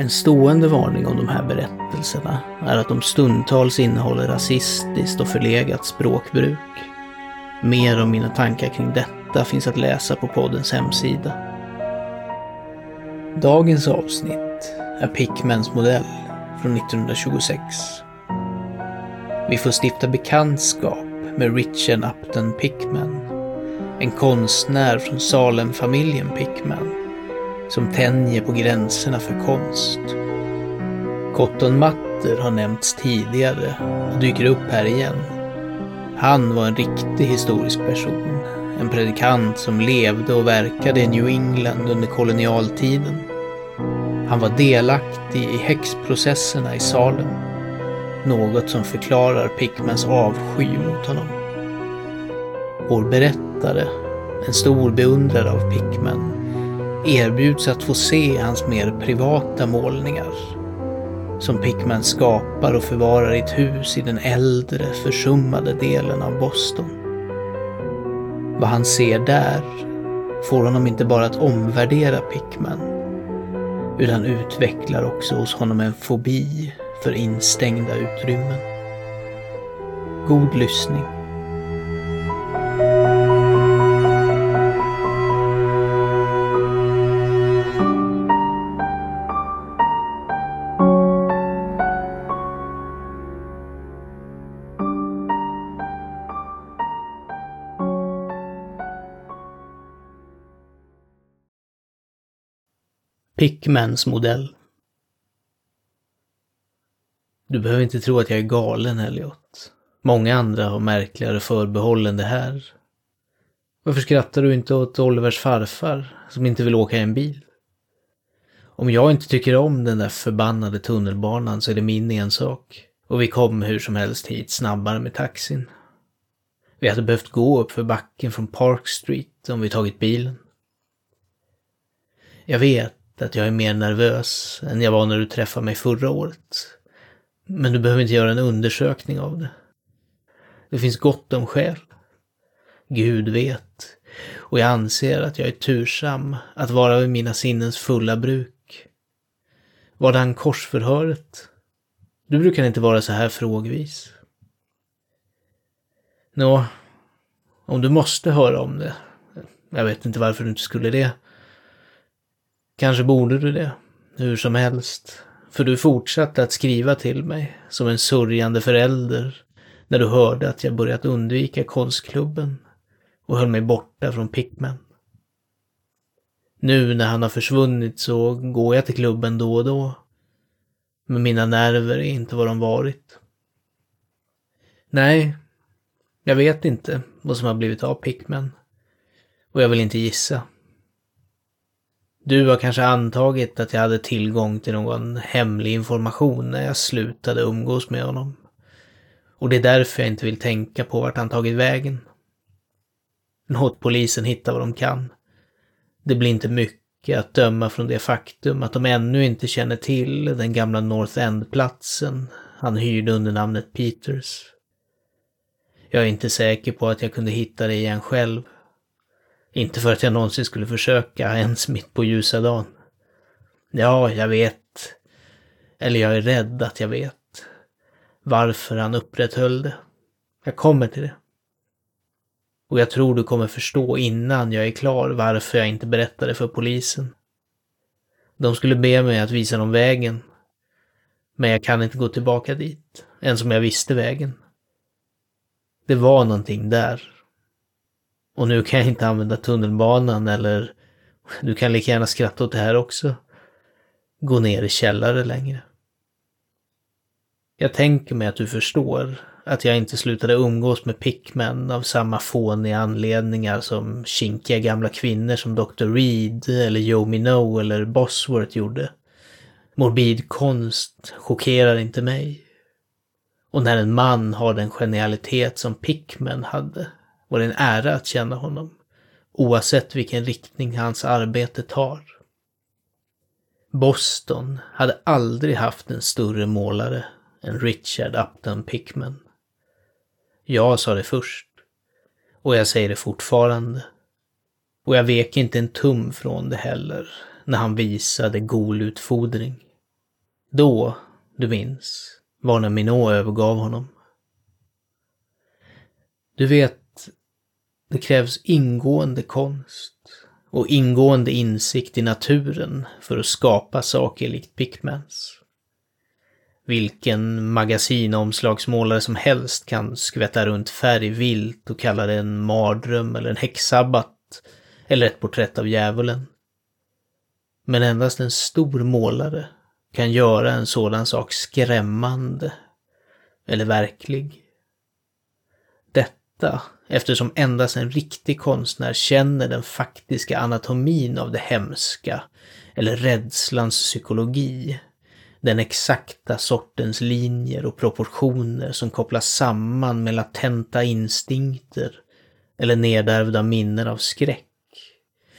En stående varning om de här berättelserna är att de stundtals innehåller rasistiskt och förlegat språkbruk. Mer om mina tankar kring detta finns att läsa på poddens hemsida. Dagens avsnitt är Pickmans modell från 1926. Vi får stifta bekantskap med Richard Upton Pickman, en konstnär från Salem-familjen Pickman som tänjer på gränserna för konst. Cotton Mather har nämnts tidigare och dyker upp här igen. Han var en riktig historisk person. En predikant som levde och verkade i New England under kolonialtiden. Han var delaktig i häxprocesserna i Salem. Något som förklarar Pickmans avsky mot honom. Vår berättare, en stor beundrare av Pickman, erbjuds att få se hans mer privata målningar. Som Pickman skapar och förvarar i ett hus i den äldre, försummade delen av Boston. Vad han ser där får honom inte bara att omvärdera Pickman, utan utvecklar också hos honom en fobi för instängda utrymmen. God lyssning. Pickmans modell. Du behöver inte tro att jag är galen, Elliot. Många andra har märkligare förbehåll än det här. Varför skrattar du inte åt Olivers farfar, som inte vill åka i en bil? Om jag inte tycker om den där förbannade tunnelbanan så är det min ensak. Och vi kom hur som helst hit snabbare med taxin. Vi hade behövt gå upp för backen från Park Street om vi tagit bilen. Jag vet att jag är mer nervös än jag var när du träffade mig förra året. Men du behöver inte göra en undersökning av det. Det finns gott om skäl. Gud vet. Och jag anser att jag är tursam att vara vid mina sinnens fulla bruk. Var det han korsförhöret? Du brukar inte vara så här frågvis. Nå, om du måste höra om det. Jag vet inte varför du inte skulle det. Kanske borde du det. Hur som helst. För du fortsatte att skriva till mig som en sörjande förälder när du hörde att jag börjat undvika konstklubben och höll mig borta från Pickman. Nu när han har försvunnit så går jag till klubben då och då. Men mina nerver är inte vad de varit. Nej, jag vet inte vad som har blivit av Pickman. Och jag vill inte gissa. Du har kanske antagit att jag hade tillgång till någon hemlig information när jag slutade umgås med honom. Och det är därför jag inte vill tänka på vart han tagit vägen. Låt polisen hitta vad de kan. Det blir inte mycket att döma från det faktum att de ännu inte känner till den gamla North End-platsen han hyrde under namnet Peters. Jag är inte säker på att jag kunde hitta det igen själv. Inte för att jag någonsin skulle försöka, ens mitt på ljusa dagen. Ja, jag vet. Eller jag är rädd att jag vet. Varför han upprätthöll det. Jag kommer till det. Och jag tror du kommer förstå innan jag är klar varför jag inte berättade för polisen. De skulle be mig att visa dem vägen. Men jag kan inte gå tillbaka dit, ens om jag visste vägen. Det var någonting där och nu kan jag inte använda tunnelbanan eller du kan lika gärna skratta åt det här också. Gå ner i källare längre. Jag tänker mig att du förstår att jag inte slutade umgås med pickmän av samma fåniga anledningar som kinkiga gamla kvinnor som Dr. Reed eller Joe Minow eller Bosworth gjorde. Morbid konst chockerar inte mig. Och när en man har den genialitet som Pickman hade var det en ära att känna honom, oavsett vilken riktning hans arbete tar. Boston hade aldrig haft en större målare än Richard Upton Pickman. Jag sa det först. Och jag säger det fortfarande. Och jag vek inte en tum från det heller, när han visade golutfodring. Då, du minns, var när Minot övergav honom. Du vet, det krävs ingående konst och ingående insikt i naturen för att skapa saker likt Pickmans. Vilken magasinomslagsmålare som helst kan skvätta runt färg vilt och kalla det en mardröm eller en häxsabbat eller ett porträtt av djävulen. Men endast en stor målare kan göra en sådan sak skrämmande eller verklig. Detta eftersom endast en riktig konstnär känner den faktiska anatomin av det hemska eller rädslans psykologi. Den exakta sortens linjer och proportioner som kopplas samman med latenta instinkter eller nedärvda minnen av skräck.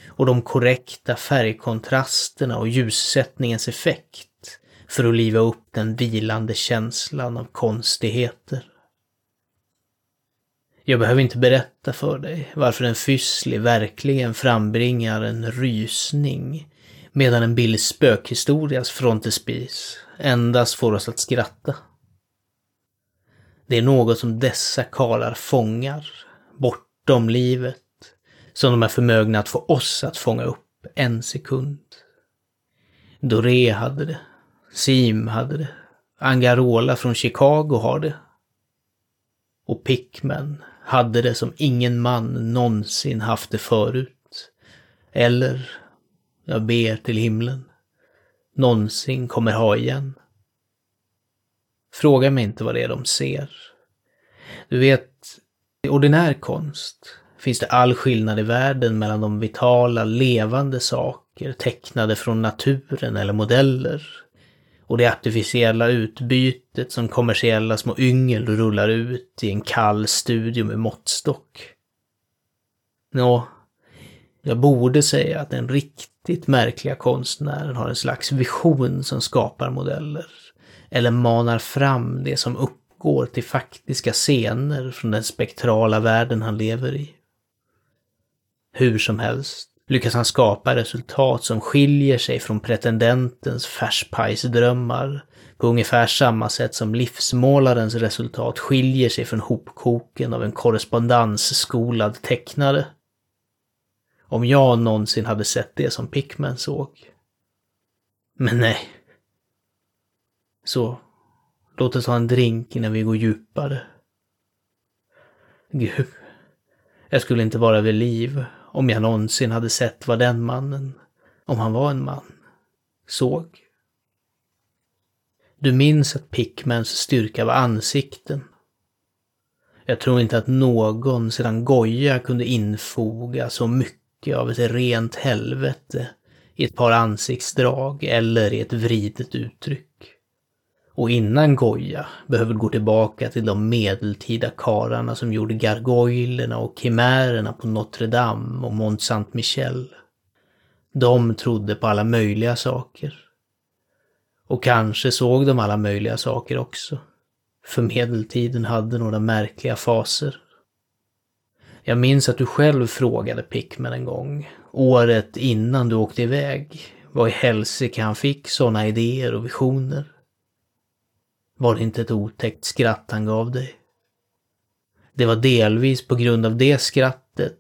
Och de korrekta färgkontrasterna och ljussättningens effekt för att liva upp den vilande känslan av konstigheter. Jag behöver inte berätta för dig varför en fyssli verkligen frambringar en rysning medan en billig spökhistorias frontespis endast får oss att skratta. Det är något som dessa karlar fångar, bortom livet, som de är förmögna att få oss att fånga upp en sekund. Doré hade det, Sim hade det, Angarola från Chicago har det. Och Pickman hade det som ingen man någonsin haft det förut. Eller, jag ber till himlen, någonsin kommer ha igen. Fråga mig inte vad det är de ser. Du vet, i ordinär konst finns det all skillnad i världen mellan de vitala, levande saker tecknade från naturen eller modeller och det artificiella utbytet som kommersiella små yngel rullar ut i en kall studio med måttstock. Nå, jag borde säga att den riktigt märkliga konstnären har en slags vision som skapar modeller. Eller manar fram det som uppgår till faktiska scener från den spektrala världen han lever i. Hur som helst, lyckas han skapa resultat som skiljer sig från pretendentens färspajsdrömmar på ungefär samma sätt som livsmålarens resultat skiljer sig från hopkoken av en korrespondensskolad tecknare. Om jag någonsin hade sett det som Pickman såg. Men nej. Så, låt oss ha en drink innan vi går djupare. Gud, jag skulle inte vara vid liv om jag någonsin hade sett vad den mannen, om han var en man, såg. Du minns att Pickmans styrka var ansikten. Jag tror inte att någon sedan Goya kunde infoga så mycket av ett rent helvete i ett par ansiktsdrag eller i ett vridet uttryck. Och innan Goya behöver gå tillbaka till de medeltida kararna som gjorde gargoylerna och kimärerna på Notre Dame och Mont Saint-Michel. De trodde på alla möjliga saker. Och kanske såg de alla möjliga saker också. För medeltiden hade några märkliga faser. Jag minns att du själv frågade Pickman en gång, året innan du åkte iväg, vad i helsike han fick sådana idéer och visioner. Var det inte ett otäckt skratt han gav dig? Det var delvis på grund av det skrattet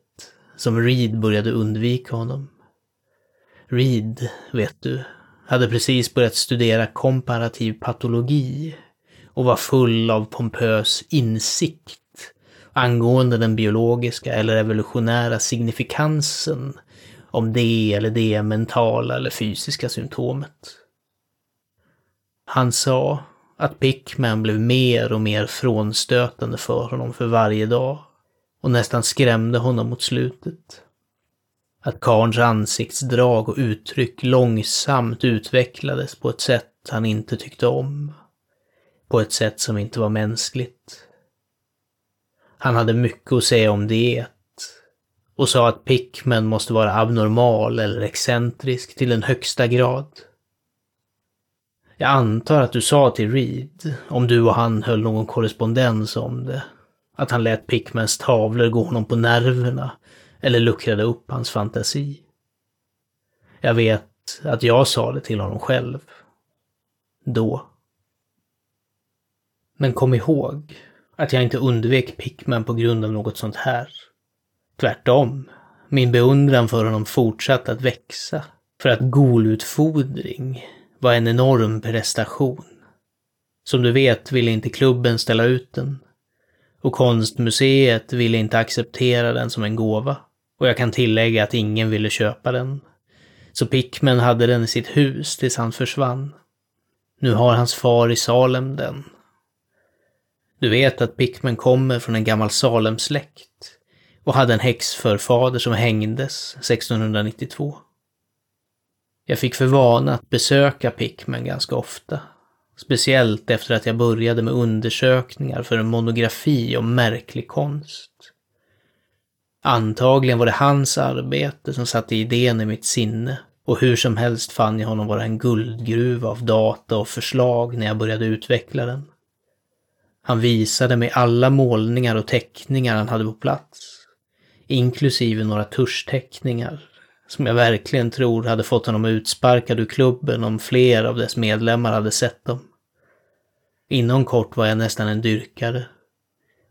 som Reed började undvika honom. Reed, vet du, hade precis börjat studera komparativ patologi och var full av pompös insikt angående den biologiska eller evolutionära signifikansen om det eller det mentala eller fysiska symptomet. Han sa att Pickman blev mer och mer frånstötande för honom för varje dag och nästan skrämde honom mot slutet. Att Karns ansiktsdrag och uttryck långsamt utvecklades på ett sätt han inte tyckte om. på ett sätt som inte var mänskligt. Han hade mycket att säga om det och sa att Pickman måste vara abnormal eller excentrisk till den högsta grad. Jag antar att du sa till Reed, om du och han höll någon korrespondens om det, att han lät Pickmans tavlor gå honom på nerverna eller luckrade upp hans fantasi. Jag vet att jag sa det till honom själv. Då. Men kom ihåg att jag inte undvek Pickman på grund av något sånt här. Tvärtom. Min beundran för honom fortsatte att växa. För att golutfodring var en enorm prestation. Som du vet ville inte klubben ställa ut den. Och konstmuseet ville inte acceptera den som en gåva. Och jag kan tillägga att ingen ville köpa den. Så Pickman hade den i sitt hus tills han försvann. Nu har hans far i Salem den. Du vet att Pickman kommer från en gammal Salem-släkt och hade en häxförfader som hängdes 1692. Jag fick för vana att besöka Pickman ganska ofta. Speciellt efter att jag började med undersökningar för en monografi om märklig konst. Antagligen var det hans arbete som satte idén i mitt sinne och hur som helst fann jag honom vara en guldgruva av data och förslag när jag började utveckla den. Han visade mig alla målningar och teckningar han hade på plats. Inklusive några tuschteckningar som jag verkligen tror hade fått honom utsparkad ur klubben om fler av dess medlemmar hade sett dem. Inom kort var jag nästan en dyrkare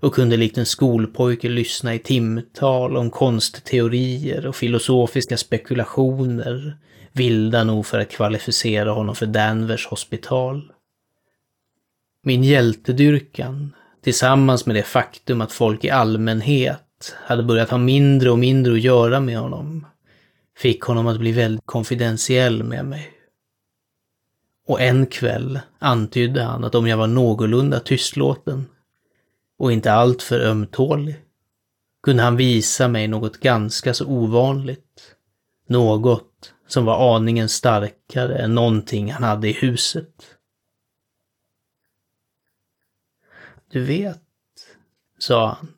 och kunde likt en skolpojke lyssna i timtal om konstteorier och filosofiska spekulationer, vilda nog för att kvalificera honom för Danvers hospital. Min hjältedyrkan, tillsammans med det faktum att folk i allmänhet hade börjat ha mindre och mindre att göra med honom, fick honom att bli väldigt konfidentiell med mig. Och en kväll antydde han att om jag var någorlunda tystlåten och inte alltför ömtålig kunde han visa mig något ganska så ovanligt. Något som var aningen starkare än någonting han hade i huset. Du vet, sa han,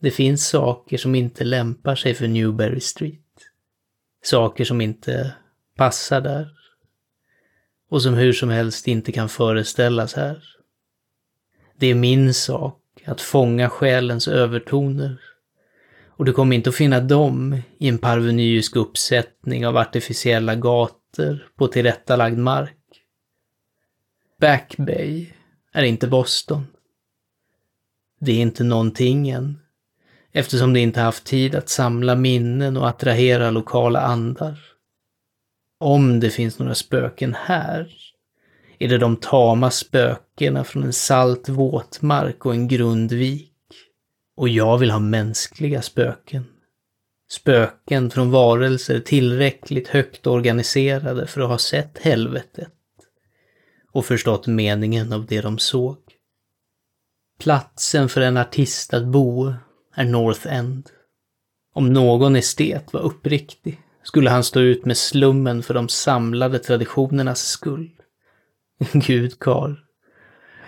det finns saker som inte lämpar sig för Newberry Street. Saker som inte passar där. Och som hur som helst inte kan föreställas här. Det är min sak att fånga själens övertoner. Och du kommer inte att finna dem i en parvenysk uppsättning av artificiella gator på tillrättalagd mark. Back Bay är inte Boston. Det är inte någonting än, eftersom de inte haft tid att samla minnen och attrahera lokala andar. Om det finns några spöken här, är det de tama spökena från en salt våtmark och en grund vik. Och jag vill ha mänskliga spöken. Spöken från varelser tillräckligt högt organiserade för att ha sett helvetet och förstått meningen av det de såg. Platsen för en artist att bo är North End. Om någon estet var uppriktig skulle han stå ut med slummen för de samlade traditionernas skull. Gud, Karl.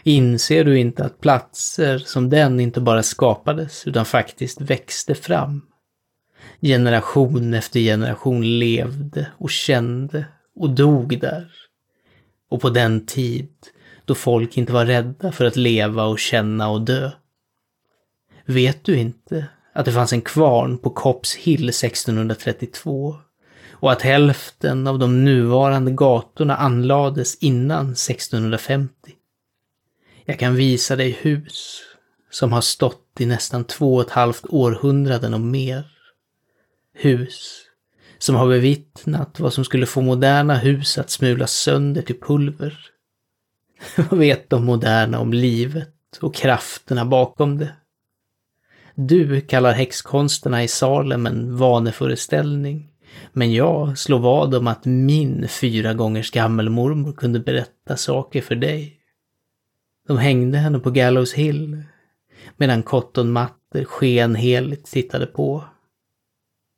Inser du inte att platser som den inte bara skapades utan faktiskt växte fram? Generation efter generation levde och kände och dog där. Och på den tid då folk inte var rädda för att leva och känna och dö. Vet du inte att det fanns en kvarn på Copps Hill 1632 och att hälften av de nuvarande gatorna anlades innan 1650? Jag kan visa dig hus som har stått i nästan två och ett halvt århundraden och mer. Hus som har bevittnat vad som skulle få moderna hus att smulas sönder till pulver Vad vet de moderna om livet och krafterna bakom det? Du kallar häxkonsterna i Salem en vaneföreställning. Men jag slår vad om att min fyra gångers gammelmormor kunde berätta saker för dig. De hängde henne på Gallows Hill medan Cotton Matter skenheligt tittade på.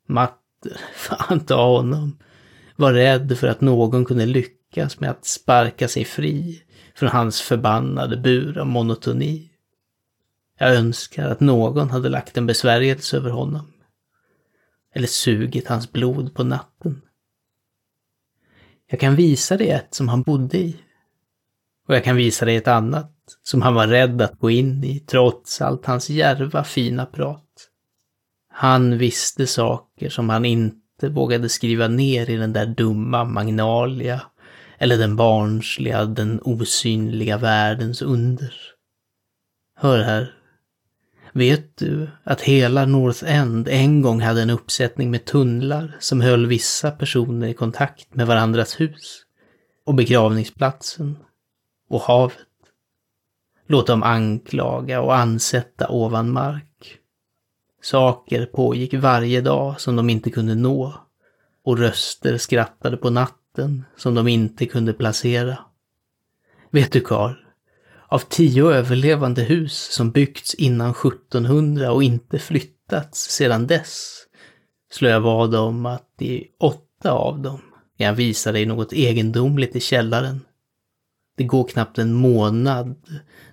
Matter, fan ta honom, var rädd för att någon kunde lyckas med att sparka sig fri från hans förbannade bur av monotoni. Jag önskar att någon hade lagt en besvärjelse över honom. Eller sugit hans blod på natten. Jag kan visa dig ett som han bodde i. Och jag kan visa dig ett annat som han var rädd att gå in i trots allt hans järva fina prat. Han visste saker som han inte vågade skriva ner i den där dumma Magnalia eller den barnsliga, den osynliga världens under. Hör här. Vet du att hela North End en gång hade en uppsättning med tunnlar som höll vissa personer i kontakt med varandras hus? Och begravningsplatsen? Och havet? Låt dem anklaga och ansätta ovan mark. Saker pågick varje dag som de inte kunde nå. Och röster skrattade på natten som de inte kunde placera. Vet du Karl? Av tio överlevande hus som byggts innan 1700 och inte flyttats sedan dess slår jag vad om att i åtta av dem kan jag visa dig något egendomligt i källaren. Det går knappt en månad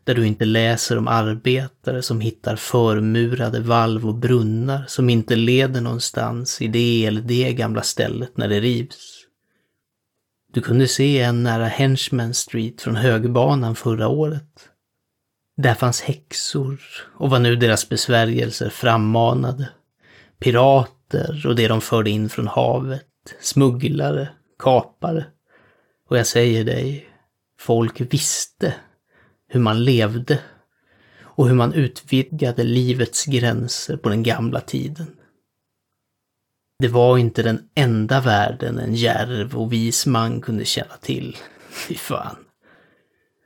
där du inte läser om arbetare som hittar förmurade valv och brunnar som inte leder någonstans i det eller det gamla stället när det rivs. Du kunde se en nära Henchman Street från högbanan förra året. Där fanns häxor och vad nu deras besvärjelser frammanade. Pirater och det de förde in från havet. Smugglare, kapare. Och jag säger dig, folk visste hur man levde och hur man utvidgade livets gränser på den gamla tiden. Det var inte den enda världen en järv och vis man kunde känna till. Fy fan.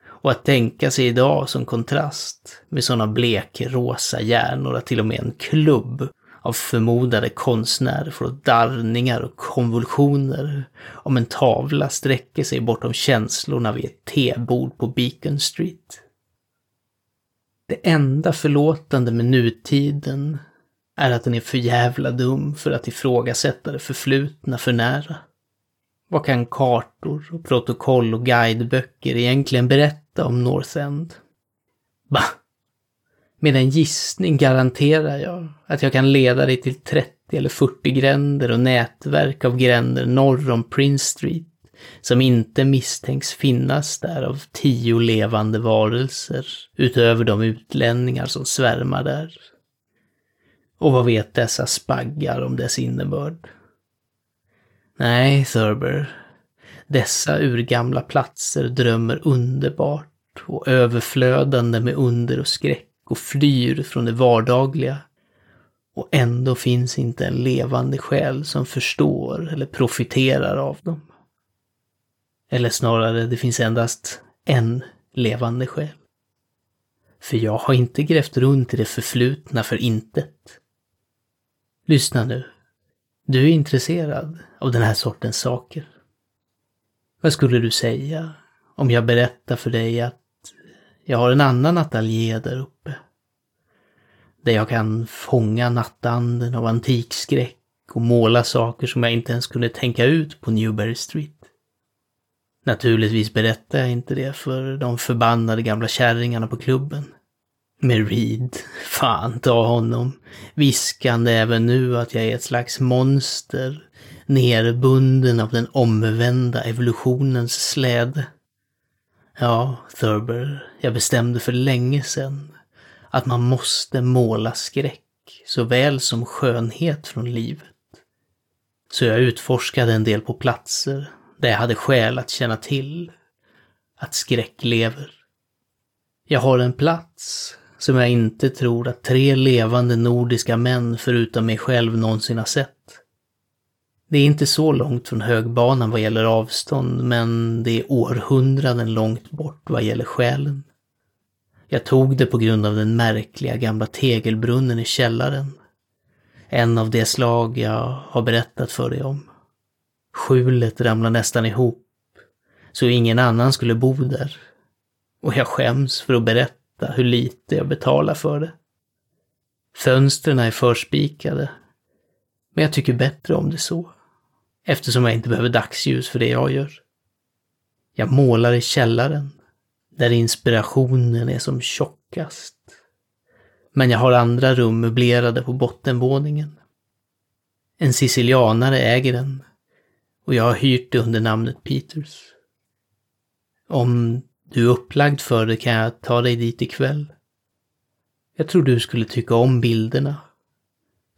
Och att tänka sig idag som kontrast med sådana blekrosa hjärnor att till och med en klubb av förmodade konstnärer får darrningar och konvulsioner om en tavla sträcker sig bortom känslorna vid ett tebord på Beacon Street. Det enda förlåtande med nutiden är att den är för jävla dum för att ifrågasätta det förflutna för nära. Vad kan kartor och protokoll och guideböcker egentligen berätta om North End? Bah! Med en gissning garanterar jag att jag kan leda dig till 30 eller 40 gränder och nätverk av gränder norr om Prince Street som inte misstänks finnas där av tio levande varelser utöver de utlänningar som svärmar där. Och vad vet dessa spaggar om dess innebörd? Nej, Thurber. Dessa urgamla platser drömmer underbart och överflödande med under och skräck och flyr från det vardagliga. Och ändå finns inte en levande själ som förstår eller profiterar av dem. Eller snarare, det finns endast en levande själ. För jag har inte grävt runt i det förflutna för intet. Lyssna nu. Du är intresserad av den här sortens saker. Vad skulle du säga om jag berättar för dig att jag har en annan ateljé där uppe? Där jag kan fånga nattanden av antikskräck och måla saker som jag inte ens kunde tänka ut på Newberry Street. Naturligtvis berättar jag inte det för de förbannade gamla kärringarna på klubben. Med Reed, fan ta honom, viskande även nu att jag är ett slags monster, nerbunden av den omvända evolutionens släde. Ja, Thurber, jag bestämde för länge sedan att man måste måla skräck såväl som skönhet från livet. Så jag utforskade en del på platser där jag hade skäl att känna till att skräck lever. Jag har en plats som jag inte tror att tre levande nordiska män förutom mig själv någonsin har sett. Det är inte så långt från högbanan vad gäller avstånd, men det är århundraden långt bort vad gäller själen. Jag tog det på grund av den märkliga gamla tegelbrunnen i källaren. En av de slag jag har berättat för dig om. Skjulet ramlade nästan ihop, så ingen annan skulle bo där. Och jag skäms för att berätta fatta hur lite jag betalar för det. Fönstren är förspikade. Men jag tycker bättre om det så. Eftersom jag inte behöver dagsljus för det jag gör. Jag målar i källaren. Där inspirationen är som tjockast. Men jag har andra rum möblerade på bottenvåningen. En sicilianare äger den och jag har hyrt det under namnet Peters. Om du är upplagd för det kan jag ta dig dit ikväll. Jag tror du skulle tycka om bilderna.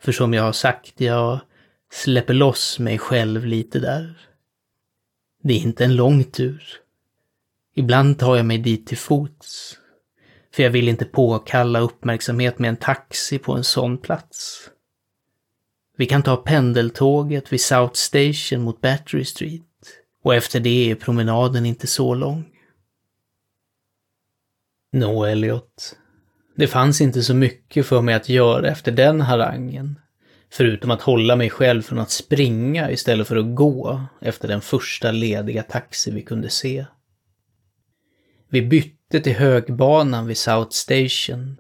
För som jag har sagt, jag släpper loss mig själv lite där. Det är inte en lång tur. Ibland tar jag mig dit till fots. För jag vill inte påkalla uppmärksamhet med en taxi på en sån plats. Vi kan ta pendeltåget vid South Station mot Battery Street. Och efter det är promenaden inte så lång. Nå, Elliot. Det fanns inte så mycket för mig att göra efter den harangen. Förutom att hålla mig själv från att springa istället för att gå efter den första lediga taxi vi kunde se. Vi bytte till högbanan vid South Station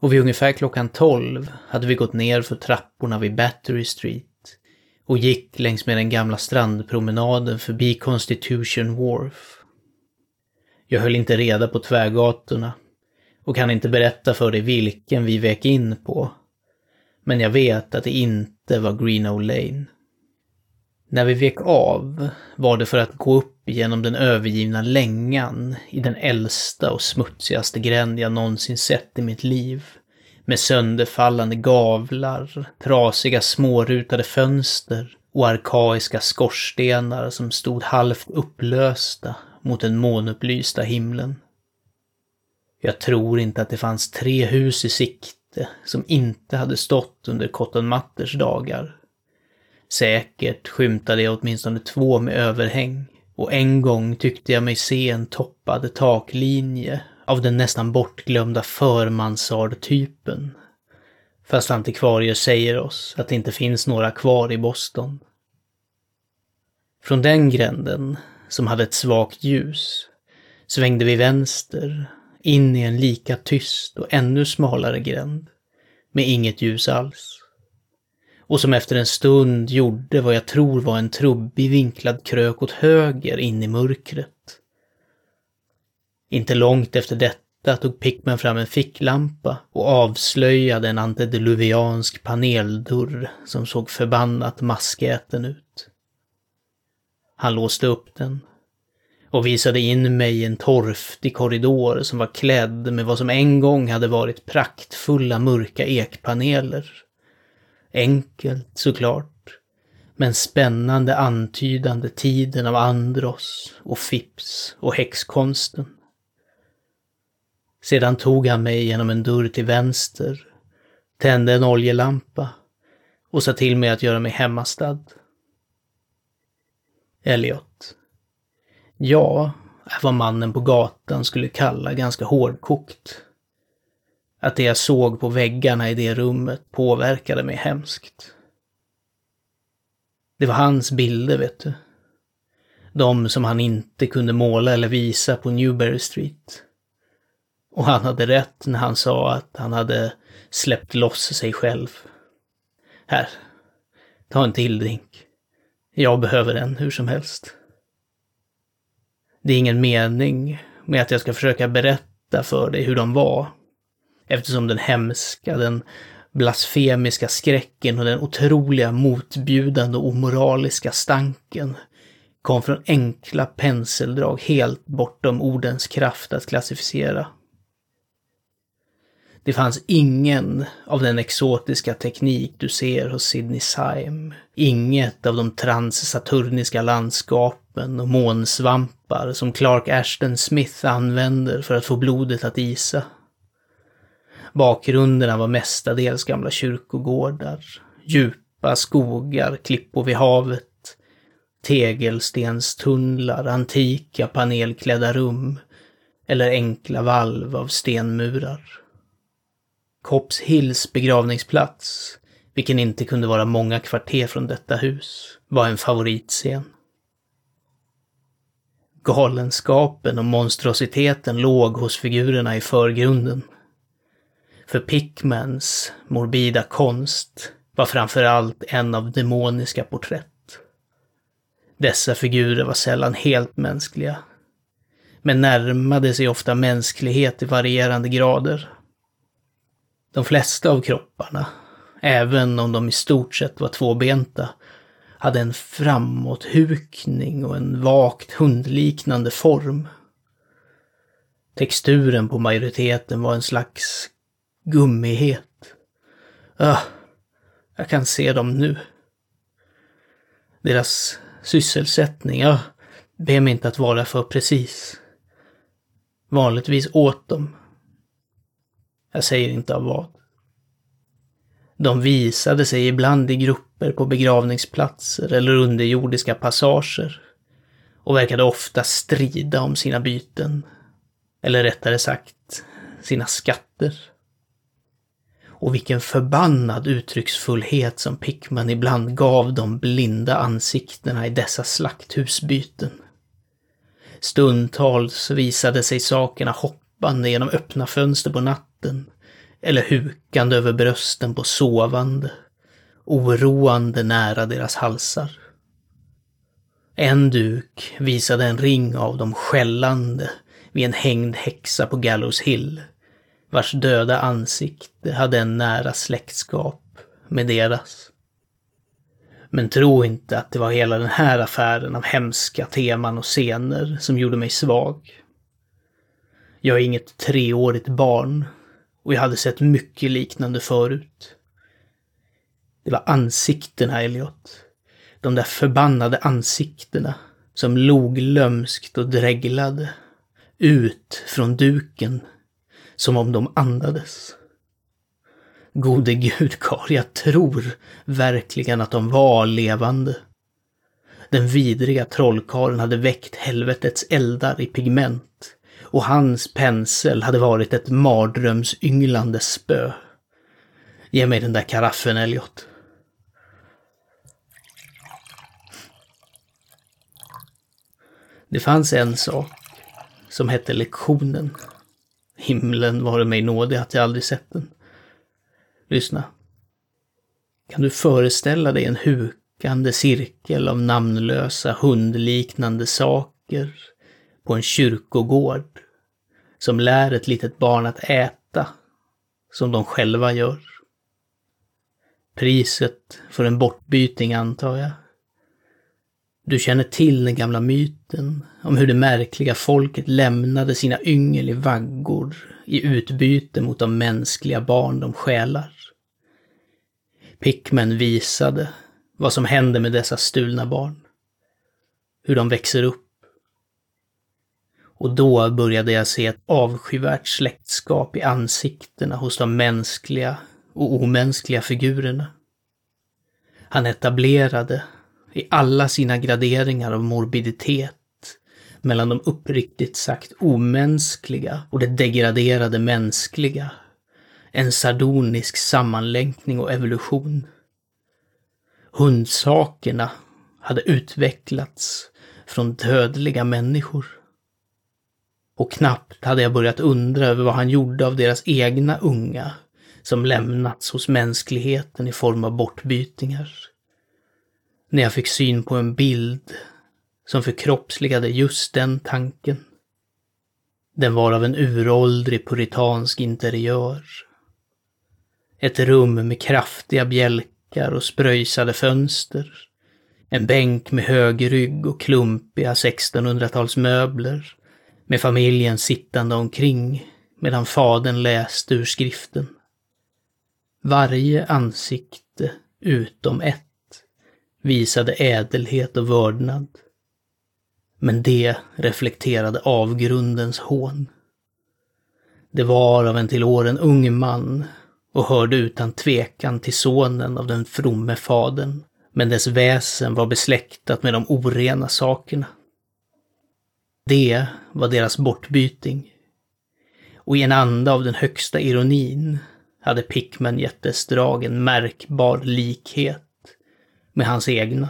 och vid ungefär klockan 12 hade vi gått ner för trapporna vid Battery Street och gick längs med den gamla strandpromenaden förbi Constitution Wharf. Jag höll inte reda på tvärgatorna och kan inte berätta för dig vilken vi vek in på. Men jag vet att det inte var Greenow Lane. När vi vek av var det för att gå upp genom den övergivna längan i den äldsta och smutsigaste gränd jag någonsin sett i mitt liv. Med sönderfallande gavlar, trasiga smårutade fönster och arkaiska skorstenar som stod halvt upplösta mot den månupplysta himlen. Jag tror inte att det fanns tre hus i sikte som inte hade stått under Cotton Matters dagar. Säkert skymtade jag åtminstone två med överhäng och en gång tyckte jag mig se en toppad taklinje av den nästan bortglömda förmansardtypen. Fast antikvarier säger oss att det inte finns några kvar i Boston. Från den gränden, som hade ett svagt ljus, svängde vi vänster, in i en lika tyst och ännu smalare gränd, med inget ljus alls och som efter en stund gjorde vad jag tror var en trubbig vinklad krök åt höger in i mörkret. Inte långt efter detta tog Pickman fram en ficklampa och avslöjade en antediluviansk paneldörr som såg förbannat maskäten ut. Han låste upp den och visade in mig i en torftig korridor som var klädd med vad som en gång hade varit praktfulla mörka ekpaneler Enkelt såklart, men spännande antydande tiden av Andros och Fips och häxkonsten. Sedan tog han mig genom en dörr till vänster, tände en oljelampa och sa till mig att göra mig hemmastad. Elliot. Ja, är vad mannen på gatan skulle kalla ganska hårdkokt. Att det jag såg på väggarna i det rummet påverkade mig hemskt. Det var hans bilder, vet du. De som han inte kunde måla eller visa på Newberry Street. Och han hade rätt när han sa att han hade släppt loss sig själv. Här, ta en till drink. Jag behöver den hur som helst. Det är ingen mening med att jag ska försöka berätta för dig hur de var eftersom den hemska, den blasfemiska skräcken och den otroliga motbjudande och omoraliska stanken kom från enkla penseldrag helt bortom ordens kraft att klassificera. Det fanns ingen av den exotiska teknik du ser hos Sidney Syme. Inget av de transsaturniska landskapen och månsvampar som Clark Ashton Smith använder för att få blodet att isa. Bakgrunderna var mestadels gamla kyrkogårdar, djupa skogar, klippor vid havet, tegelstenstunnlar, antika panelklädda rum eller enkla valv av stenmurar. Cops Hills begravningsplats, vilken inte kunde vara många kvarter från detta hus, var en favoritscen. Galenskapen och monstrositeten låg hos figurerna i förgrunden. För Pickmans morbida konst var framför allt en av demoniska porträtt. Dessa figurer var sällan helt mänskliga. men närmade sig ofta mänsklighet i varierande grader. De flesta av kropparna, även om de i stort sett var tvåbenta, hade en framåthukning och en vagt hundliknande form. Texturen på majoriteten var en slags gummighet. Öh, jag kan se dem nu. Deras sysselsättning, öh, be mig inte att vara för precis. Vanligtvis åt dem. Jag säger inte av vad. De visade sig ibland i grupper på begravningsplatser eller underjordiska passager och verkade ofta strida om sina byten. Eller rättare sagt, sina skatter. Och vilken förbannad uttrycksfullhet som Pickman ibland gav de blinda ansiktena i dessa slakthusbyten. Stundtals visade sig sakerna hoppande genom öppna fönster på natten eller hukande över brösten på sovande, oroande nära deras halsar. En duk visade en ring av dem skällande vid en hängd häxa på Gallows Hill, vars döda ansikte hade en nära släktskap med deras. Men tro inte att det var hela den här affären av hemska teman och scener som gjorde mig svag. Jag är inget treårigt barn och jag hade sett mycket liknande förut. Det var ansiktena, Elliot. De där förbannade ansiktena som log lömskt och dreglade ut från duken som om de andades. Gode gud, Karl, jag tror verkligen att de var levande. Den vidriga trollkarlen hade väckt helvetets eldar i pigment och hans pensel hade varit ett mardrömsynglande spö. Ge mig den där karaffen, Elliot. Det fanns en sak som hette lektionen. Himlen vare mig nådig att jag aldrig sett den. Lyssna. Kan du föreställa dig en hukande cirkel av namnlösa hundliknande saker på en kyrkogård som lär ett litet barn att äta som de själva gör? Priset för en bortbyting antar jag. Du känner till den gamla myten om hur det märkliga folket lämnade sina yngel i vaggor i utbyte mot de mänskliga barn de själar. Pickman visade vad som händer med dessa stulna barn. Hur de växer upp. Och då började jag se ett avskyvärt släktskap i ansiktena hos de mänskliga och omänskliga figurerna. Han etablerade, i alla sina graderingar av morbiditet, mellan de uppriktigt sagt omänskliga och det degraderade mänskliga en sardonisk sammanlänkning och evolution. Hundsakerna hade utvecklats från dödliga människor. Och knappt hade jag börjat undra över vad han gjorde av deras egna unga som lämnats hos mänskligheten i form av bortbytingar. När jag fick syn på en bild som förkroppsligade just den tanken. Den var av en uråldrig puritansk interiör ett rum med kraftiga bjälkar och spröjsade fönster. En bänk med hög rygg och klumpiga 1600-talsmöbler. Med familjen sittande omkring medan fadern läste ur skriften. Varje ansikte utom ett visade ädelhet och vördnad. Men det reflekterade avgrundens hån. Det var av en till åren ung man och hörde utan tvekan till sonen av den fromme fadern, men dess väsen var besläktat med de orena sakerna. Det var deras bortbyting. Och i en anda av den högsta ironin hade Pickman gett dess drag en märkbar likhet med hans egna.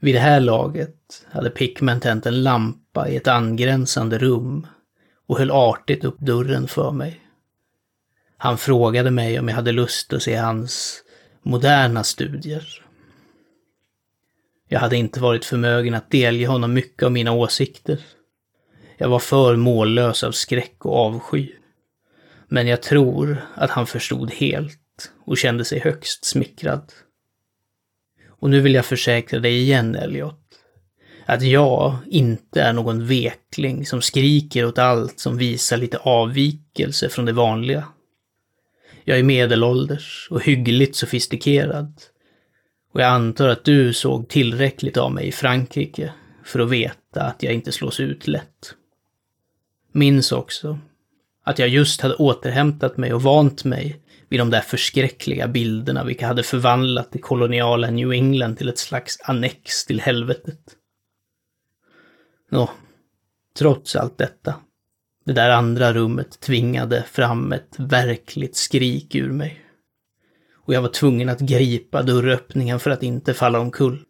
Vid det här laget hade Pickman tänt en lampa i ett angränsande rum och höll artigt upp dörren för mig. Han frågade mig om jag hade lust att se hans moderna studier. Jag hade inte varit förmögen att delge honom mycket av mina åsikter. Jag var för mållös av skräck och avsky. Men jag tror att han förstod helt och kände sig högst smickrad. Och nu vill jag försäkra dig igen, Elliot, att jag inte är någon vekling som skriker åt allt som visar lite avvikelse från det vanliga. Jag är medelålders och hyggligt sofistikerad. Och jag antar att du såg tillräckligt av mig i Frankrike för att veta att jag inte slås ut lätt. Minns också att jag just hade återhämtat mig och vant mig vid de där förskräckliga bilderna vilka hade förvandlat det koloniala New England till ett slags annex till helvetet. Nå, trots allt detta, det där andra rummet tvingade fram ett verkligt skrik ur mig. Och jag var tvungen att gripa dörröppningen för att inte falla omkull.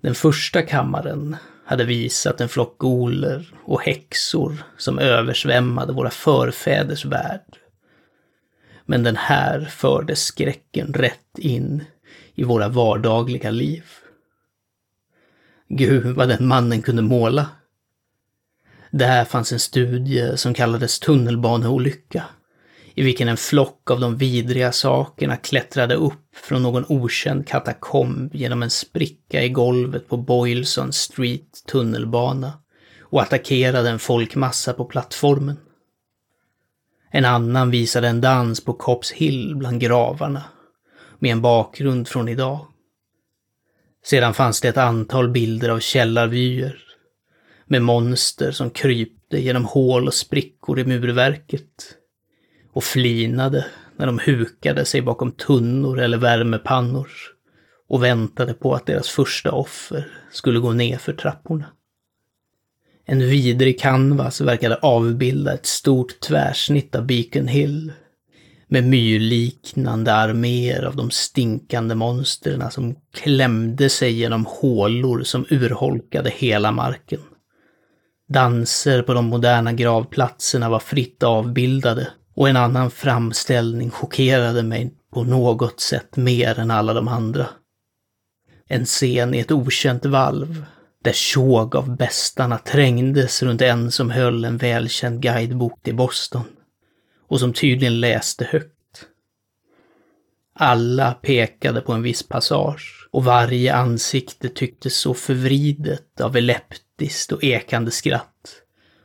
Den första kammaren hade visat en flock goler och häxor som översvämmade våra förfäders värld. Men den här förde skräcken rätt in i våra vardagliga liv. Gud vad den mannen kunde måla. Där fanns en studie som kallades tunnelbaneolycka, i vilken en flock av de vidriga sakerna klättrade upp från någon okänd katakomb genom en spricka i golvet på Boylson Street tunnelbana och attackerade en folkmassa på plattformen. En annan visade en dans på Cops Hill bland gravarna, med en bakgrund från idag. Sedan fanns det ett antal bilder av källarvyer, med monster som krypte genom hål och sprickor i murverket och flinade när de hukade sig bakom tunnor eller värmepannor och väntade på att deras första offer skulle gå ner för trapporna. En vidrig canvas verkade avbilda ett stort tvärsnitt av Beacon Hill med myrliknande arméer av de stinkande monstren som klämde sig genom hålor som urholkade hela marken. Danser på de moderna gravplatserna var fritt avbildade och en annan framställning chockerade mig på något sätt mer än alla de andra. En scen i ett okänt valv, där tjog av bästarna trängdes runt en som höll en välkänd guidebok till Boston och som tydligen läste högt. Alla pekade på en viss passage och varje ansikte tycktes så förvridet av eleptiskt och ekande skratt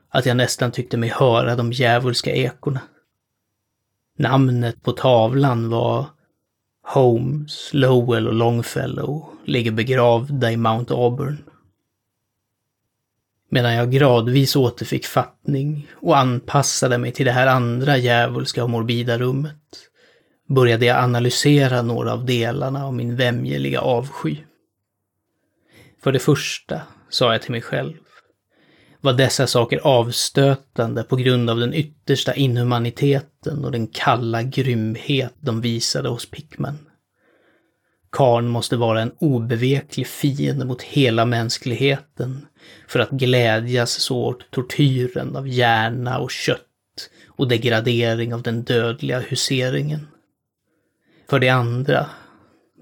att jag nästan tyckte mig höra de djävulska ekorna. Namnet på tavlan var Holmes, Lowell och Longfellow ligger begravda i Mount Auburn. Medan jag gradvis återfick fattning och anpassade mig till det här andra djävulska och morbida rummet började jag analysera några av delarna av min vämjeliga avsky. För det första, sa jag till mig själv, var dessa saker avstötande på grund av den yttersta inhumaniteten och den kalla grymhet de visade hos Pickman. Karn måste vara en obeveklig fiende mot hela mänskligheten för att glädjas så åt tortyren av hjärna och kött och degradering av den dödliga huseringen. För det andra,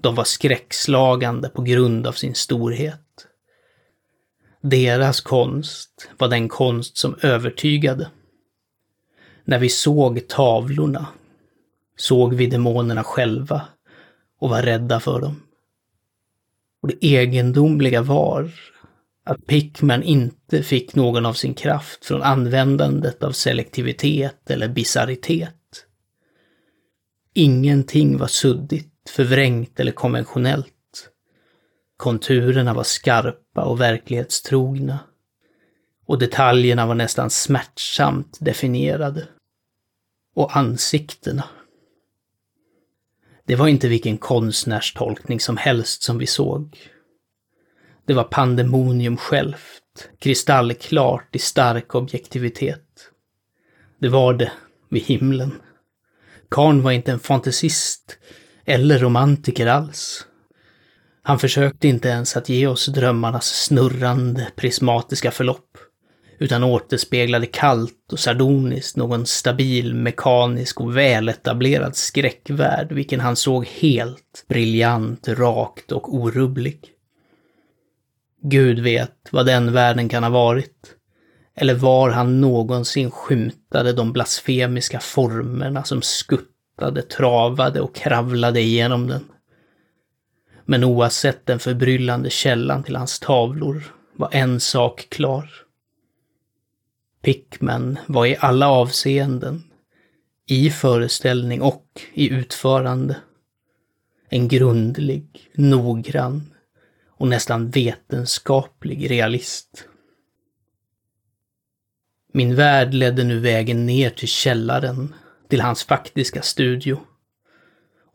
de var skräckslagande på grund av sin storhet. Deras konst var den konst som övertygade. När vi såg tavlorna såg vi demonerna själva och var rädda för dem. Och det egendomliga var att Pickman inte fick någon av sin kraft från användandet av selektivitet eller bisarritet. Ingenting var suddigt, förvrängt eller konventionellt. Konturerna var skarpa och verklighetstrogna. Och detaljerna var nästan smärtsamt definierade. Och ansiktena. Det var inte vilken konstnärstolkning som helst som vi såg. Det var pandemonium självt, kristallklart i stark objektivitet. Det var det vid himlen. Karn var inte en fantasist eller romantiker alls. Han försökte inte ens att ge oss drömmarnas snurrande, prismatiska förlopp, utan återspeglade kallt och sardoniskt någon stabil, mekanisk och väletablerad skräckvärld, vilken han såg helt briljant, rakt och orubblig. Gud vet vad den världen kan ha varit. eller var han någonsin skymtade de blasfemiska formerna som skuttade, travade och kravlade igenom den. Men oavsett den förbryllande källan till hans tavlor var en sak klar. Pickman var i alla avseenden, i föreställning och i utförande, en grundlig, noggrann och nästan vetenskaplig realist. Min värld ledde nu vägen ner till källaren, till hans faktiska studio.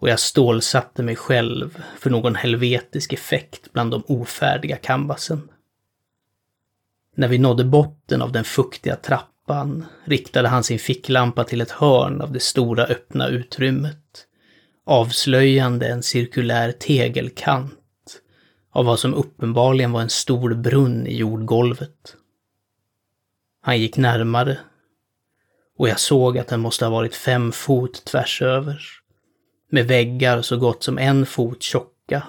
Och jag stålsatte mig själv för någon helvetisk effekt bland de ofärdiga canvasen. När vi nådde botten av den fuktiga trappan riktade han sin ficklampa till ett hörn av det stora öppna utrymmet, avslöjande en cirkulär tegelkant av vad som uppenbarligen var en stor brunn i jordgolvet. Han gick närmare och jag såg att den måste ha varit fem fot tvärs över. Med väggar så gott som en fot tjocka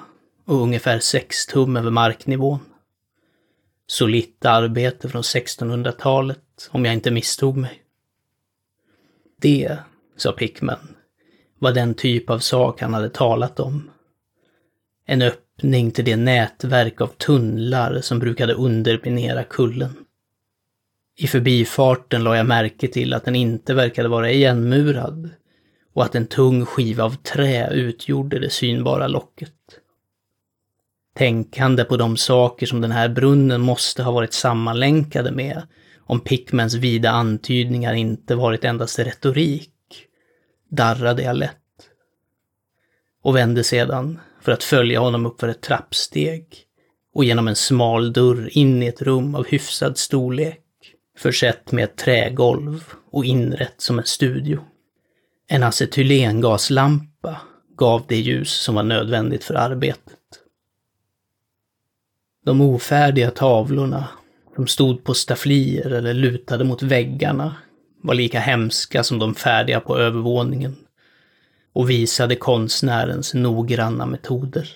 och ungefär sex tum över marknivån. Solitt arbete från 1600-talet, om jag inte misstog mig. Det, sa Pickman, var den typ av sak han hade talat om. En öppning till det nätverk av tunnlar som brukade underminera kullen. I förbifarten la jag märke till att den inte verkade vara igenmurad och att en tung skiva av trä utgjorde det synbara locket. Tänkande på de saker som den här brunnen måste ha varit sammanlänkade med om Pickmans vida antydningar inte varit endast retorik, darrade jag lätt. Och vände sedan för att följa honom upp för ett trappsteg och genom en smal dörr in i ett rum av hyfsad storlek försett med ett trägolv och inrett som en studio. En acetylengaslampa gav det ljus som var nödvändigt för arbetet. De ofärdiga tavlorna, som stod på stafflier eller lutade mot väggarna, var lika hemska som de färdiga på övervåningen och visade konstnärens noggranna metoder.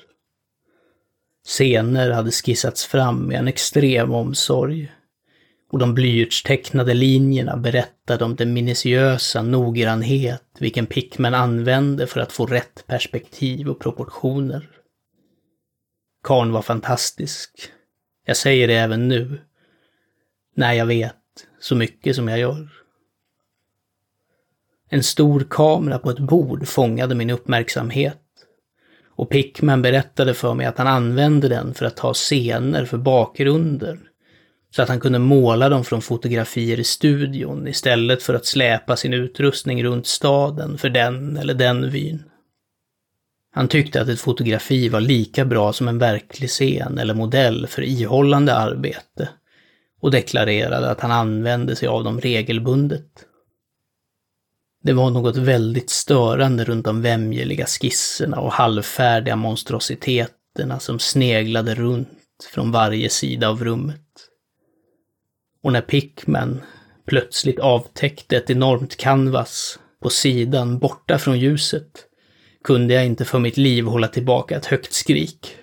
Scener hade skissats fram med en extrem omsorg och de blyertstecknade linjerna berättade om den minutiösa noggrannhet vilken Pickman använde för att få rätt perspektiv och proportioner. Karn var fantastisk. Jag säger det även nu. När jag vet så mycket som jag gör. En stor kamera på ett bord fångade min uppmärksamhet. Och Pickman berättade för mig att han använde den för att ta scener för bakgrunder så att han kunde måla dem från fotografier i studion istället för att släpa sin utrustning runt staden för den eller den vyn. Han tyckte att ett fotografi var lika bra som en verklig scen eller modell för ihållande arbete och deklarerade att han använde sig av dem regelbundet. Det var något väldigt störande runt de vämjeliga skisserna och halvfärdiga monstrositeterna som sneglade runt från varje sida av rummet. Och när Pickman plötsligt avtäckte ett enormt canvas på sidan borta från ljuset kunde jag inte för mitt liv hålla tillbaka ett högt skrik.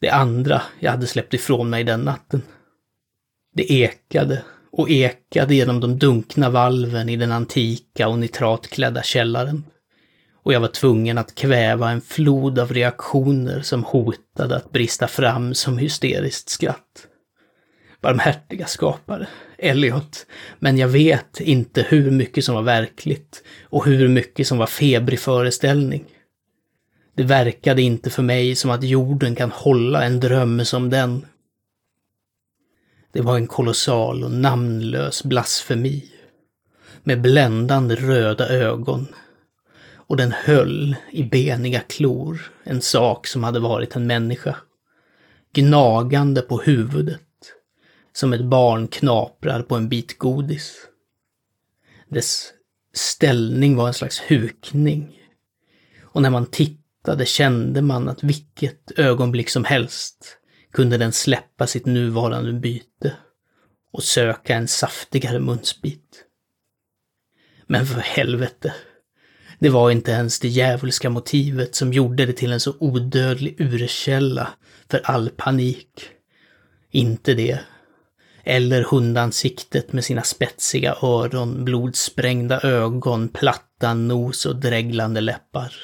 Det andra jag hade släppt ifrån mig den natten. Det ekade och ekade genom de dunkna valven i den antika och nitratklädda källaren. Och jag var tvungen att kväva en flod av reaktioner som hotade att brista fram som hysteriskt skratt barmhärtiga skapare, Elliot. Men jag vet inte hur mycket som var verkligt och hur mycket som var febrig föreställning. Det verkade inte för mig som att jorden kan hålla en dröm som den. Det var en kolossal och namnlös blasfemi. Med bländande röda ögon. Och den höll i beniga klor en sak som hade varit en människa. Gnagande på huvudet som ett barn knaprar på en bit godis. Dess ställning var en slags hukning. Och när man tittade kände man att vilket ögonblick som helst kunde den släppa sitt nuvarande byte och söka en saftigare munsbit. Men för helvete, det var inte ens det djävulska motivet som gjorde det till en så odödlig urkälla för all panik. Inte det, eller hundansiktet med sina spetsiga öron, blodsprängda ögon, platta nos och dreglande läppar.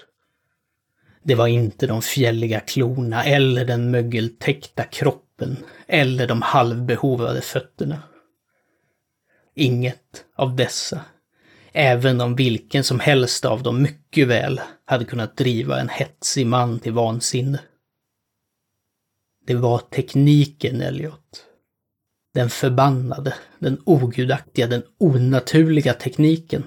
Det var inte de fjälliga klorna eller den mögeltäckta kroppen eller de halvbehovade fötterna. Inget av dessa, även om vilken som helst av dem mycket väl hade kunnat driva en hetsig man till vansinne. Det var tekniken, Elliot. Den förbannade, den ogudaktiga, den onaturliga tekniken.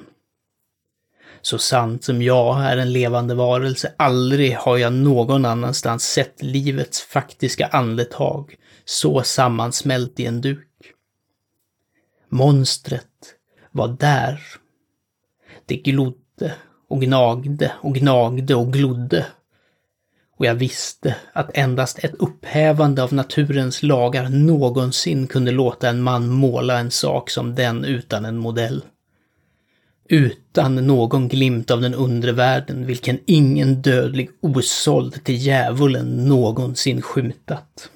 Så sant som jag är en levande varelse, aldrig har jag någon annanstans sett livets faktiska andetag så sammansmält i en duk. Monstret var där. Det glodde och gnagde och gnagde och glodde. Och jag visste att endast ett upphävande av naturens lagar någonsin kunde låta en man måla en sak som den utan en modell. Utan någon glimt av den undre världen, vilken ingen dödlig osåld till djävulen någonsin skymtat.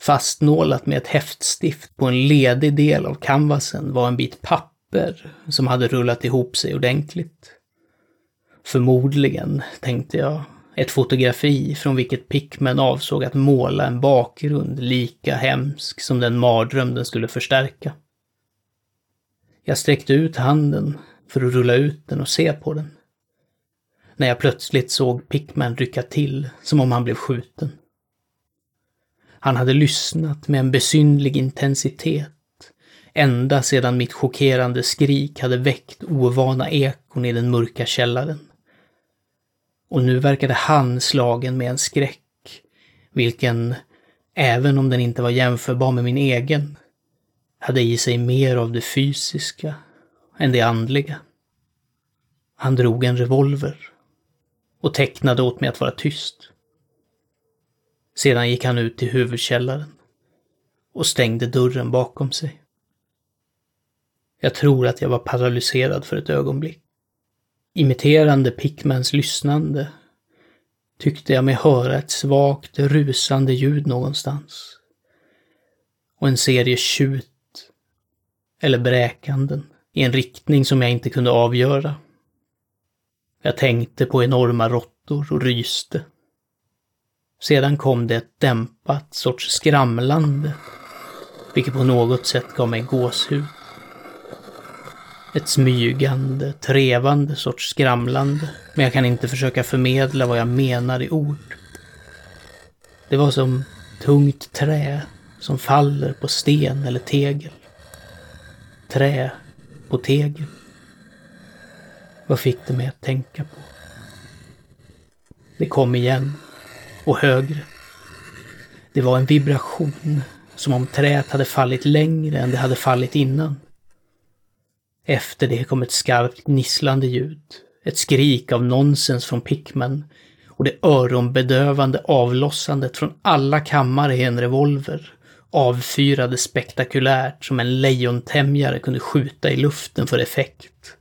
Fastnålat med ett häftstift på en ledig del av canvasen var en bit papper som hade rullat ihop sig ordentligt. Förmodligen, tänkte jag, ett fotografi från vilket Pickman avsåg att måla en bakgrund lika hemsk som den mardröm den skulle förstärka. Jag sträckte ut handen för att rulla ut den och se på den. När jag plötsligt såg Pickman rycka till som om han blev skjuten. Han hade lyssnat med en besynlig intensitet ända sedan mitt chockerande skrik hade väckt ovana ekon i den mörka källaren. Och nu verkade han slagen med en skräck, vilken, även om den inte var jämförbar med min egen, hade i sig mer av det fysiska än det andliga. Han drog en revolver och tecknade åt mig att vara tyst. Sedan gick han ut till huvudkällaren och stängde dörren bakom sig. Jag tror att jag var paralyserad för ett ögonblick. Imiterande Pickmans lyssnande tyckte jag mig höra ett svagt rusande ljud någonstans. Och en serie tjut eller bräkanden i en riktning som jag inte kunde avgöra. Jag tänkte på enorma råttor och ryste. Sedan kom det ett dämpat sorts skramlande, vilket på något sätt gav mig gåshud. Ett smygande, trevande sorts skramlande, men jag kan inte försöka förmedla vad jag menar i ord. Det var som tungt trä som faller på sten eller tegel. Trä på tegel. Vad fick det mig att tänka på? Det kom igen. Och högre. Det var en vibration, som om träet hade fallit längre än det hade fallit innan. Efter det kom ett skarpt gnisslande ljud, ett skrik av nonsens från Pickman och det öronbedövande avlossandet från alla kammare i en revolver avfyrade spektakulärt som en lejontämjare kunde skjuta i luften för effekt.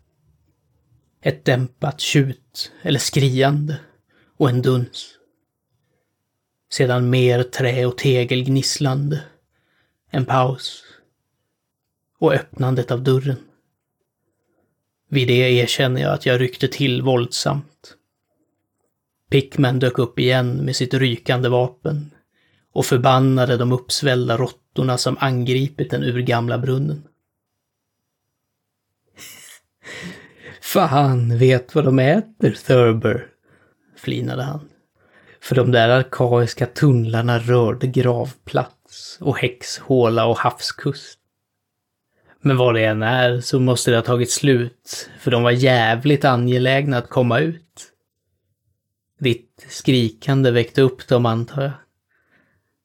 Ett dämpat tjut eller skriande och en duns. Sedan mer trä och tegel gnisslande. En paus. Och öppnandet av dörren. Vid det erkänner jag att jag ryckte till våldsamt. Pickman dök upp igen med sitt rykande vapen och förbannade de uppsvällda råttorna som angripit den urgamla brunnen. Fan vet vad de äter, Thurber, flinade han. För de där arkaiska tunnlarna rörde gravplats och häxhåla och havskust. Men vad det än är så måste det ha tagit slut, för de var jävligt angelägna att komma ut. Ditt skrikande väckte upp dem, antar jag.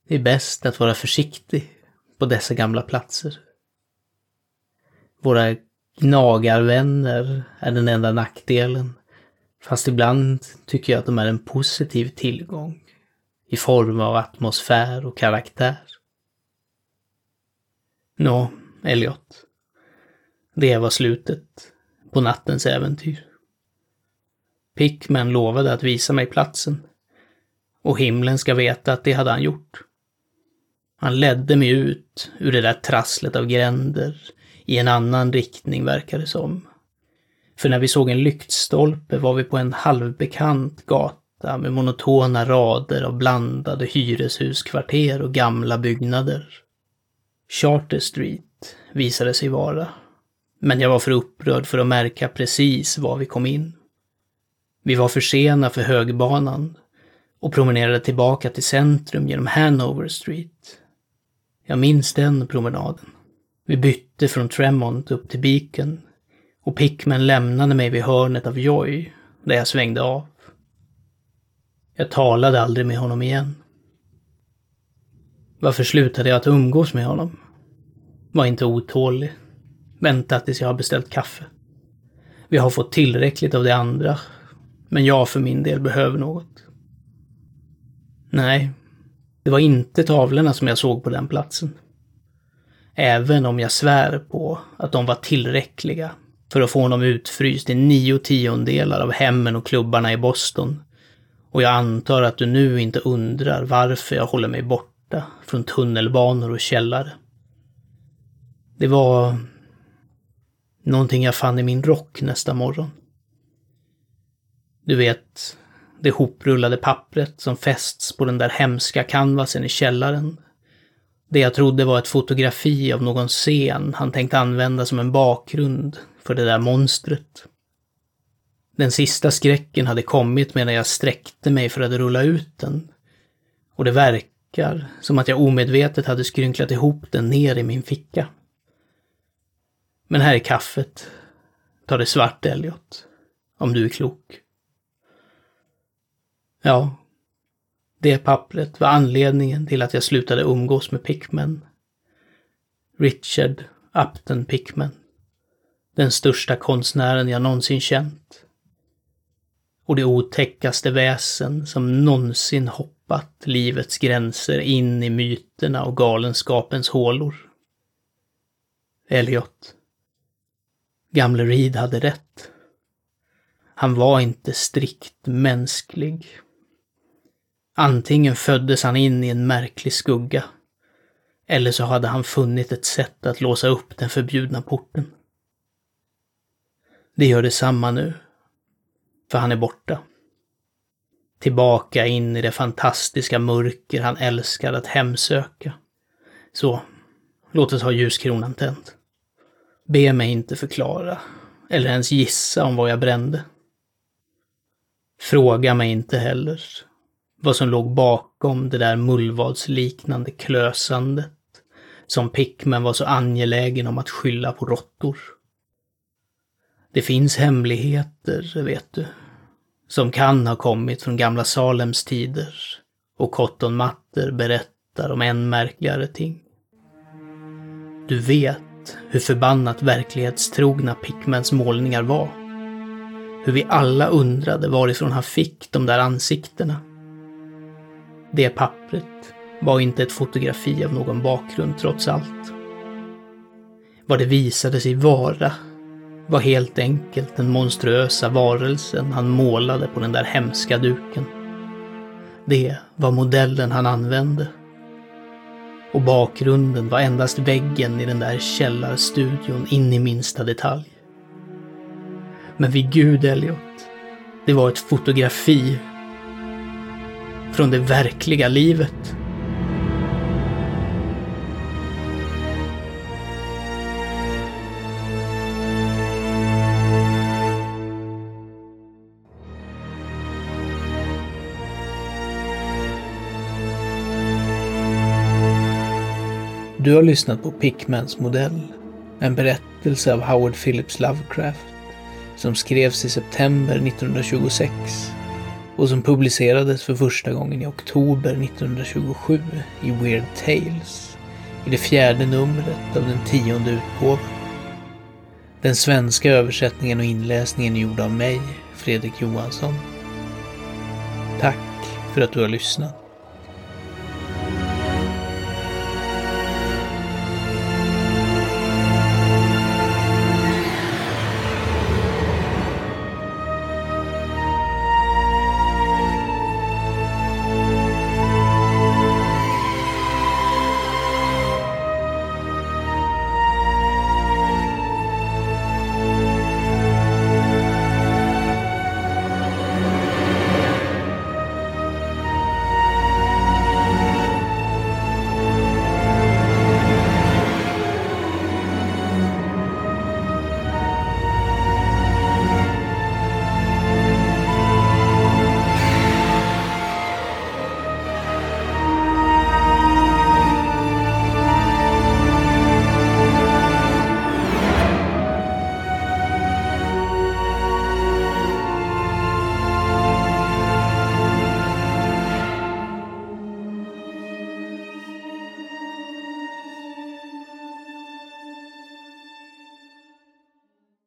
Det är bäst att vara försiktig på dessa gamla platser. Våra gnagarvänner är den enda nackdelen. Fast ibland tycker jag att de är en positiv tillgång i form av atmosfär och karaktär. Nå, Elliot. Det var slutet på nattens äventyr. Pickman lovade att visa mig platsen. Och himlen ska veta att det hade han gjort. Han ledde mig ut ur det där trasslet av gränder i en annan riktning verkar det som. För när vi såg en lyktstolpe var vi på en halvbekant gata med monotona rader av blandade hyreshuskvarter och gamla byggnader. Charter Street visade sig vara. Men jag var för upprörd för att märka precis var vi kom in. Vi var för sena för högbanan och promenerade tillbaka till centrum genom Hanover Street. Jag minns den promenaden. Vi bytte från Tremont upp till Beacon och Pickman lämnade mig vid hörnet av Joy, där jag svängde av. Jag talade aldrig med honom igen. Varför slutade jag att umgås med honom? Var inte otålig. Vänta tills jag har beställt kaffe. Vi har fått tillräckligt av det andra, men jag för min del behöver något. Nej, det var inte tavlorna som jag såg på den platsen. Även om jag svär på att de var tillräckliga för att få honom utfryst i nio tiondelar av hemmen och klubbarna i Boston. Och jag antar att du nu inte undrar varför jag håller mig borta från tunnelbanor och källare. Det var någonting jag fann i min rock nästa morgon. Du vet, det hoprullade pappret som fästs på den där hemska canvasen i källaren. Det jag trodde var ett fotografi av någon scen han tänkt använda som en bakgrund för det där monstret. Den sista skräcken hade kommit medan jag sträckte mig för att rulla ut den. Och det verkar som att jag omedvetet hade skrynklat ihop den ner i min ficka. Men här är kaffet. Ta det svart, Elliot. Om du är klok. Ja, det pappret var anledningen till att jag slutade umgås med Pickman. Richard Upton Pickman. Den största konstnären jag någonsin känt. Och det otäckaste väsen som någonsin hoppat livets gränser in i myterna och galenskapens hålor. Elliot. Gamle Reed hade rätt. Han var inte strikt mänsklig. Antingen föddes han in i en märklig skugga, eller så hade han funnit ett sätt att låsa upp den förbjudna porten. Det gör detsamma nu, för han är borta. Tillbaka in i det fantastiska mörker han älskar att hemsöka. Så, låt oss ha ljuskronan tänd. Be mig inte förklara, eller ens gissa om vad jag brände. Fråga mig inte heller vad som låg bakom det där mullvadsliknande klösandet som Pickman var så angelägen om att skylla på råttor. Det finns hemligheter, vet du, som kan ha kommit från gamla Salems tider och Cotton Matter berättar om än märkligare ting. Du vet hur förbannat verklighetstrogna Pickmans målningar var. Hur vi alla undrade varifrån han fick de där ansiktena. Det pappret var inte ett fotografi av någon bakgrund trots allt. Vad det visade sig vara var helt enkelt den monstruösa varelsen han målade på den där hemska duken. Det var modellen han använde. Och bakgrunden var endast väggen i den där källarstudion in i minsta detalj. Men vid gud, Elliot, det var ett fotografi från det verkliga livet. Du har lyssnat på Pickmans modell, en berättelse av Howard Phillips Lovecraft som skrevs i september 1926 och som publicerades för första gången i oktober 1927 i Weird Tales, i det fjärde numret av den tionde utgåvan. Den svenska översättningen och inläsningen är gjord av mig, Fredrik Johansson. Tack för att du har lyssnat.